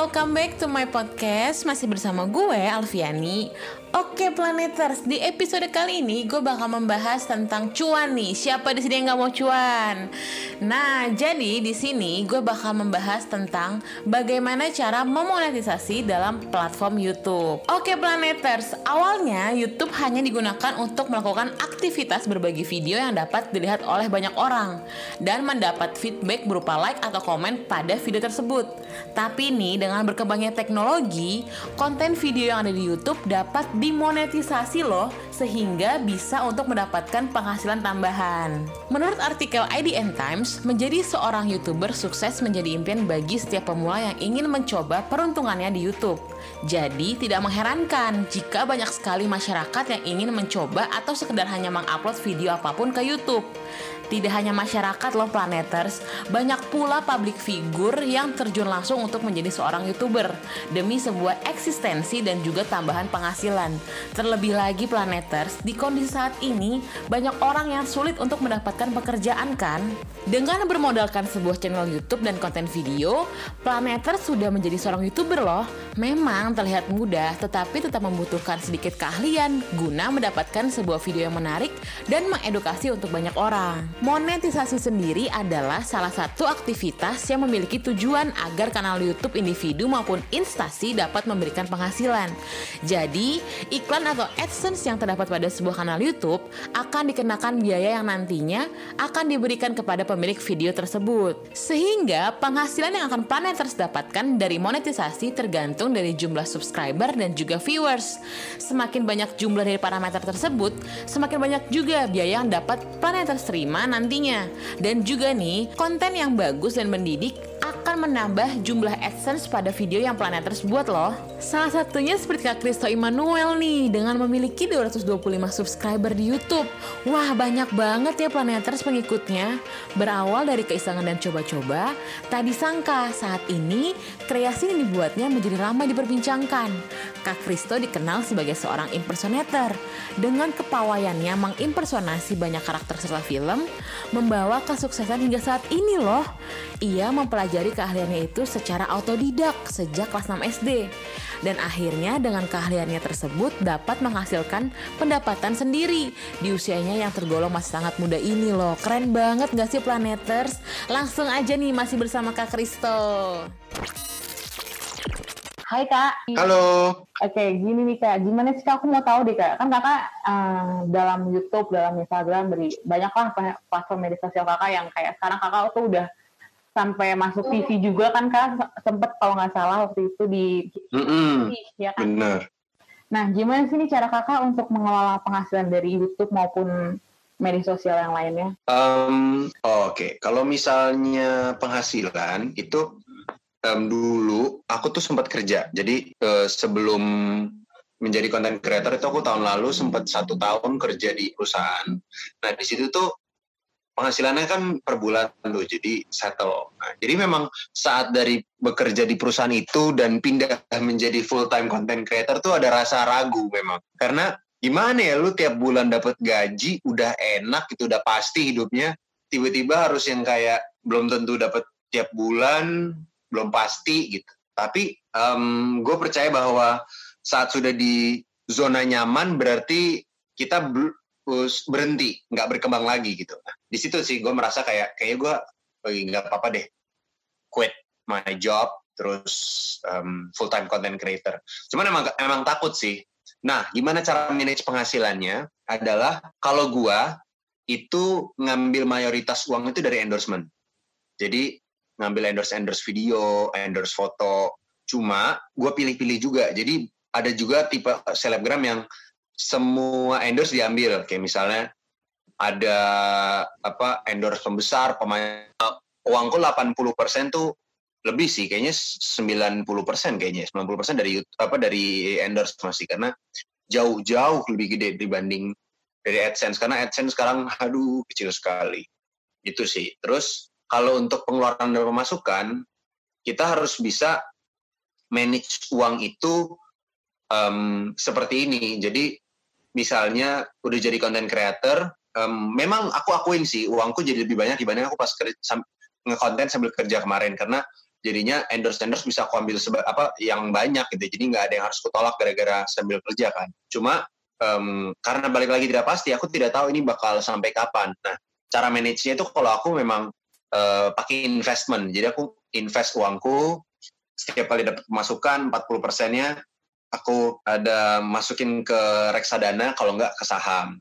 welcome back to my podcast Masih bersama gue, Alfiani Oke Planeters, di episode kali ini gue bakal membahas tentang cuan nih. Siapa di sini yang nggak mau cuan? Nah, jadi di sini gue bakal membahas tentang bagaimana cara memonetisasi dalam platform YouTube. Oke Planeters, awalnya YouTube hanya digunakan untuk melakukan aktivitas berbagi video yang dapat dilihat oleh banyak orang dan mendapat feedback berupa like atau komen pada video tersebut. Tapi nih, dengan berkembangnya teknologi, konten video yang ada di YouTube dapat dimonetisasi loh sehingga bisa untuk mendapatkan penghasilan tambahan. Menurut artikel IDN Times, menjadi seorang YouTuber sukses menjadi impian bagi setiap pemula yang ingin mencoba peruntungannya di YouTube. Jadi, tidak mengherankan jika banyak sekali masyarakat yang ingin mencoba atau sekedar hanya mengupload video apa pun ke YouTube. Tidak hanya masyarakat loh planeters, banyak pula public figure yang terjun langsung untuk menjadi seorang YouTuber demi sebuah eksistensi dan juga tambahan penghasilan. Terlebih lagi planeters, di kondisi saat ini banyak orang yang sulit untuk mendapatkan pekerjaan kan? Dengan bermodalkan sebuah channel YouTube dan konten video, planeters sudah menjadi seorang YouTuber loh. Memang terlihat mudah, tetapi tetap membutuhkan sedikit keahlian guna mendapatkan sebuah video yang menarik dan mengedukasi untuk banyak orang. Monetisasi sendiri adalah salah satu aktivitas yang memiliki tujuan agar kanal YouTube individu maupun instansi dapat memberikan penghasilan. Jadi, iklan atau AdSense yang terdapat pada sebuah kanal YouTube akan dikenakan biaya yang nantinya akan diberikan kepada pemilik video tersebut. Sehingga penghasilan yang akan Planeters dapatkan dari monetisasi tergantung dari jumlah subscriber dan juga viewers. Semakin banyak jumlah dari parameter tersebut, semakin banyak juga biaya yang dapat Planeters terima nantinya. Dan juga nih, konten yang bagus dan mendidik akan menambah jumlah AdSense pada video yang Planeters buat loh. Salah satunya seperti Kak Kristo Immanuel nih dengan memiliki 225 subscriber di YouTube. Wah, banyak banget ya Planeters pengikutnya. Berawal dari keisangan dan coba-coba, tak disangka saat ini kreasi yang dibuatnya menjadi ramai diperbincangkan. Kak Kristo dikenal sebagai seorang impersonator dengan kepawaiannya mengimpersonasi banyak karakter serta film, membawa kesuksesan hingga saat ini loh. Ia mempelajari keahliannya itu secara autodidak sejak kelas 6 SD. Dan akhirnya dengan keahliannya tersebut dapat menghasilkan pendapatan sendiri di usianya yang tergolong masih sangat muda ini loh. Keren banget gak sih Planeters? Langsung aja nih masih bersama Kak Kristo. Hai Kak. Halo. Oke, gini nih Kak, gimana sih Kak? Aku mau tahu deh Kak. Kan Kakak uh, dalam YouTube, dalam Instagram, beri banyaklah platform media sosial Kakak yang kayak sekarang Kakak tuh udah sampai masuk TV juga kan Kak, sempet kalau nggak salah waktu itu di mm -mm. ya kan? Bener. Nah, gimana sih nih cara Kakak untuk mengelola penghasilan dari YouTube maupun media sosial yang lainnya? Um, Oke, okay. kalau misalnya penghasilan itu um, dulu aku tuh sempat kerja. Jadi uh, sebelum menjadi content creator itu aku tahun lalu sempat satu tahun kerja di perusahaan. Nah di situ tuh penghasilannya kan per bulan tuh, jadi settle. Nah, jadi memang saat dari bekerja di perusahaan itu dan pindah menjadi full time content creator tuh ada rasa ragu memang. Karena gimana ya lu tiap bulan dapat gaji udah enak itu udah pasti hidupnya tiba-tiba harus yang kayak belum tentu dapat tiap bulan belum pasti gitu. Tapi um, gue percaya bahwa saat sudah di zona nyaman berarti kita berhenti, nggak berkembang lagi gitu. Di situ sih gue merasa kayak kayak gue nggak apa-apa deh, quit my job terus um, full time content creator. Cuman emang emang takut sih. Nah, gimana cara manage penghasilannya? Adalah kalau gue itu ngambil mayoritas uang itu dari endorsement. Jadi ngambil endorse endorse video, endorse foto. Cuma gue pilih-pilih juga. Jadi ada juga tipe selebgram yang semua endorse diambil. Kayak misalnya ada apa endorse pembesar, pemain uangku 80% tuh lebih sih kayaknya 90% kayaknya 90% dari apa dari endorse masih karena jauh-jauh lebih gede dibanding dari AdSense karena AdSense sekarang aduh kecil sekali. Itu sih. Terus kalau untuk pengeluaran dan pemasukan kita harus bisa manage uang itu um, seperti ini. Jadi misalnya udah jadi content creator, um, memang aku akuin sih uangku jadi lebih banyak dibanding aku pas ngekonten sambil kerja kemarin. Karena jadinya endorse endorse bisa aku ambil apa yang banyak gitu. Jadi nggak ada yang harus kutolak gara-gara sambil kerja kan. Cuma um, karena balik lagi tidak pasti aku tidak tahu ini bakal sampai kapan. Nah cara manage-nya itu kalau aku memang uh, pakai investment. Jadi aku invest uangku setiap kali dapat pemasukan 40 persennya aku ada masukin ke reksadana kalau nggak ke saham.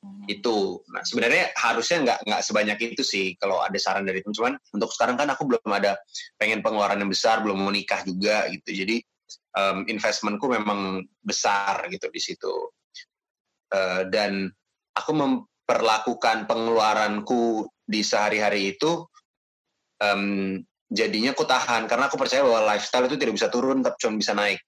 Hmm. itu. Nah sebenarnya harusnya nggak nggak sebanyak itu sih kalau ada saran dari teman. Cuman untuk sekarang kan aku belum ada pengen pengeluaran yang besar belum mau nikah juga gitu. Jadi um, investmentku memang besar gitu di situ. Uh, dan aku memperlakukan pengeluaranku di sehari-hari itu um, jadinya aku tahan karena aku percaya bahwa lifestyle itu tidak bisa turun tapi cuma bisa naik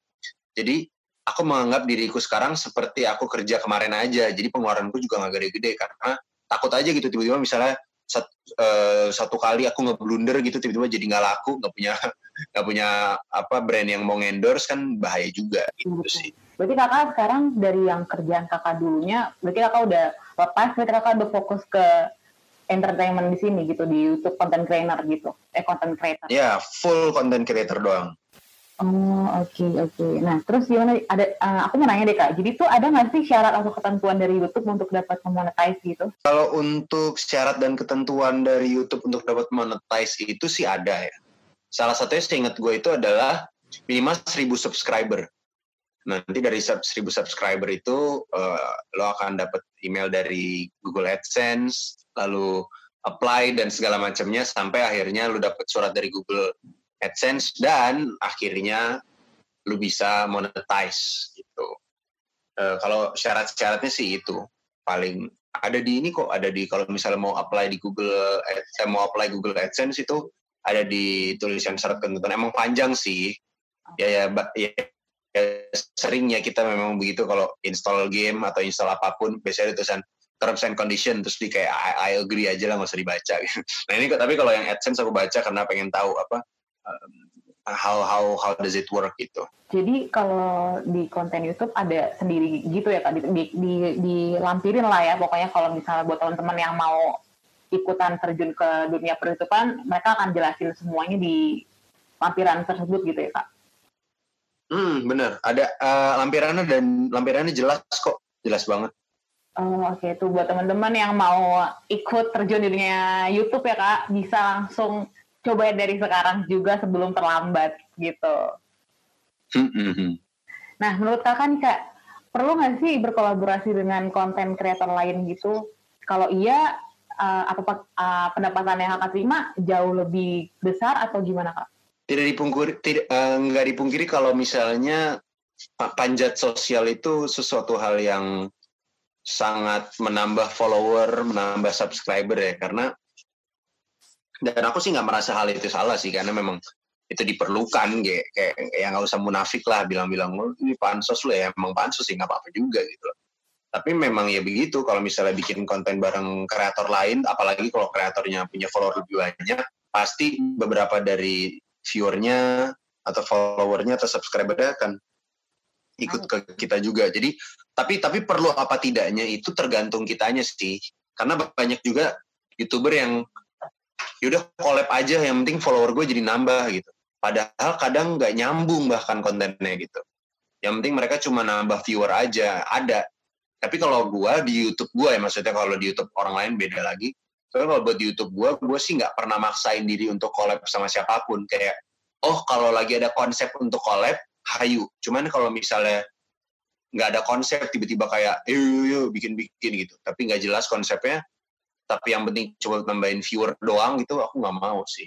jadi aku menganggap diriku sekarang seperti aku kerja kemarin aja. Jadi pengeluaranku juga nggak gede-gede karena takut aja gitu tiba-tiba misalnya sat, uh, satu kali aku ngeblunder gitu tiba-tiba jadi nggak laku, nggak punya nggak punya apa brand yang mau endorse kan bahaya juga gitu Betul. sih. Berarti kakak sekarang dari yang kerjaan kakak dulunya, berarti kakak udah lepas, berarti kakak udah fokus ke entertainment di sini gitu di YouTube content creator gitu, eh content creator. Ya yeah, full content creator doang. Oh oke okay, oke. Okay. Nah terus gimana? Ada uh, aku mau nanya deh kak. Jadi tuh ada nggak sih syarat atau ketentuan dari YouTube untuk dapat monetize gitu? Kalau untuk syarat dan ketentuan dari YouTube untuk dapat monetize itu sih ada ya. Salah satunya seingat gue itu adalah minimal 1000 subscriber. Nanti dari 1000 subscriber itu uh, lo akan dapat email dari Google AdSense, lalu apply dan segala macamnya sampai akhirnya lo dapat surat dari Google AdSense dan akhirnya lu bisa monetize gitu. Uh, kalau syarat-syaratnya sih itu. Paling ada di ini kok ada di kalau misalnya mau apply di Google saya mau apply Google AdSense itu ada di tulisan syarat ketentuan. Emang panjang sih. Ya ya, ya, ya seringnya kita memang begitu kalau install game atau install apa pun biasanya ada tulisan terms and condition terus di kayak I, I agree aja lah nggak usah dibaca. Nah ini tapi kalau yang AdSense aku baca karena pengen tahu apa how how how does it work gitu. Jadi kalau di konten YouTube ada sendiri gitu ya kak, di, di, di, dilampirin lah ya pokoknya kalau misalnya buat teman-teman yang mau ikutan terjun ke dunia peryoutuban, mereka akan jelasin semuanya di lampiran tersebut gitu ya kak. Hmm bener, ada uh, lampirannya dan lampirannya jelas kok, jelas banget. Oh, Oke, okay. tuh buat teman-teman yang mau ikut terjun di dunia YouTube ya kak, bisa langsung cobain dari sekarang juga sebelum terlambat gitu. Nah, menurut kakak nih kak, perlu nggak sih berkolaborasi dengan konten kreator lain gitu? Kalau iya, uh, apa uh, pendapatan yang kakak terima jauh lebih besar atau gimana kak? Tidak dipungkiri, tidak uh, nggak dipungkiri kalau misalnya panjat sosial itu sesuatu hal yang sangat menambah follower, menambah subscriber ya, karena dan aku sih nggak merasa hal itu salah sih karena memang itu diperlukan kayak kayak ya nggak usah munafik lah bilang-bilang oh, ini pansos lo ya. Emang pansos sih nggak apa-apa juga gitu loh. Tapi memang ya begitu kalau misalnya bikin konten bareng kreator lain apalagi kalau kreatornya punya follower lebih banyak pasti beberapa dari viewernya atau followernya atau subscribernya akan ikut ke kita juga. Jadi tapi tapi perlu apa tidaknya itu tergantung kitanya sih. Karena banyak juga youtuber yang yaudah collab aja yang penting follower gue jadi nambah gitu. Padahal kadang nggak nyambung bahkan kontennya gitu. Yang penting mereka cuma nambah viewer aja ada. Tapi kalau gue di YouTube gue ya maksudnya kalau di YouTube orang lain beda lagi. Soalnya kalau buat di YouTube gue gue sih nggak pernah maksain diri untuk collab sama siapa pun. Kayak oh kalau lagi ada konsep untuk collab hayu. Cuman kalau misalnya nggak ada konsep tiba-tiba kayak eh yuk bikin bikin gitu. Tapi nggak jelas konsepnya tapi yang penting coba nambahin viewer doang gitu aku nggak mau sih.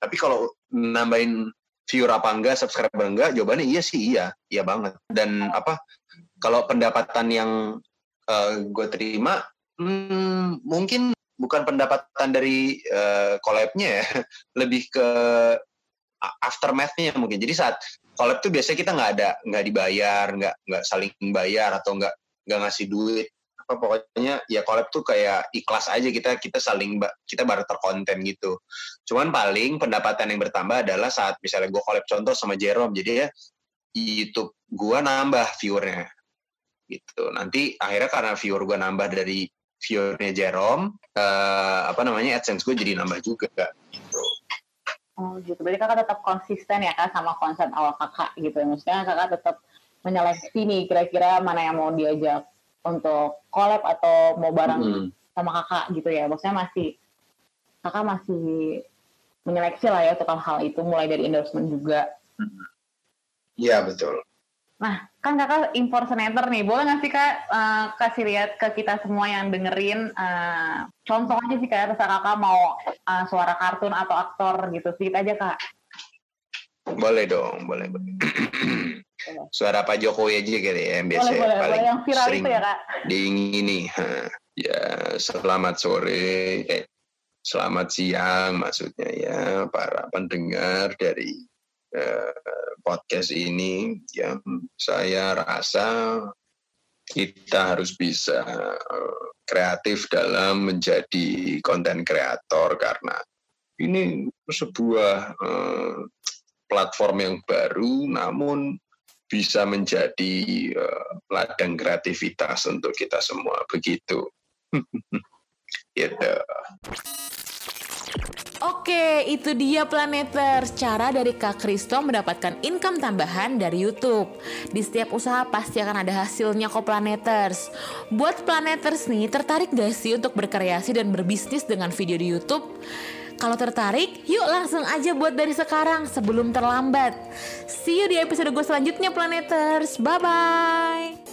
Tapi kalau nambahin viewer apa enggak subscriber enggak jawabannya iya sih iya. Iya banget. Dan apa kalau pendapatan yang uh, eh, gue terima hmm, mungkin bukan pendapatan dari uh, collabnya ya. Lebih ke aftermathnya mungkin. Jadi saat collab tuh biasanya kita nggak ada nggak dibayar nggak nggak saling bayar atau nggak nggak ngasih duit apa pokoknya ya collab tuh kayak ikhlas aja kita kita saling kita barter konten gitu. Cuman paling pendapatan yang bertambah adalah saat misalnya gue collab contoh sama Jerome jadi ya YouTube gue nambah viewernya gitu. Nanti akhirnya karena viewer gue nambah dari viewernya Jerome, uh, apa namanya AdSense gue jadi nambah juga gitu. Oh gitu. Berarti kakak tetap konsisten ya kak sama konsep awal kakak gitu. ya. Maksudnya kakak tetap menyeleksi nih kira-kira mana yang mau diajak untuk collab atau mau bareng Hmm. sama kakak gitu ya. Maksudnya masih kakak masih menyeleksi lah ya untuk hal-hal itu mulai dari endorsement juga. Iya betul. Nah, kan kakak impor senator nih, boleh nggak sih kak eh, kasih lihat ke kita semua yang dengerin eh, contoh aja sih kak, terserah kakak mau eh, suara kartun atau aktor gitu, sedikit aja kak. Boleh dong, boleh. boleh. Suara Pak Jokowi aja gitu ya, yang biasa Boleh, boleh, paling boleh yang viral sering itu ya kak. diingini. Ha. Ya, selamat sore, eh, selamat siang maksudnya ya para pendengar dari eh, podcast ini. Ya, saya rasa kita harus bisa eh, kreatif dalam menjadi konten kreator karena ini sebuah eh, platform yang baru namun bisa menjadi eh, ladang kreativitas untuk kita semua begitu gitu Oke, itu dia Planeters. Cara dari Kak Kristo mendapatkan income tambahan dari YouTube. Di setiap usaha pasti akan ada hasilnya kok Planeters. Buat Planeters nih, tertarik gak sih untuk berkreasi dan berbisnis dengan video di YouTube? Kalau tertarik, yuk langsung aja buat dari sekarang sebelum terlambat. See you di episode gue selanjutnya Planeters. Bye-bye.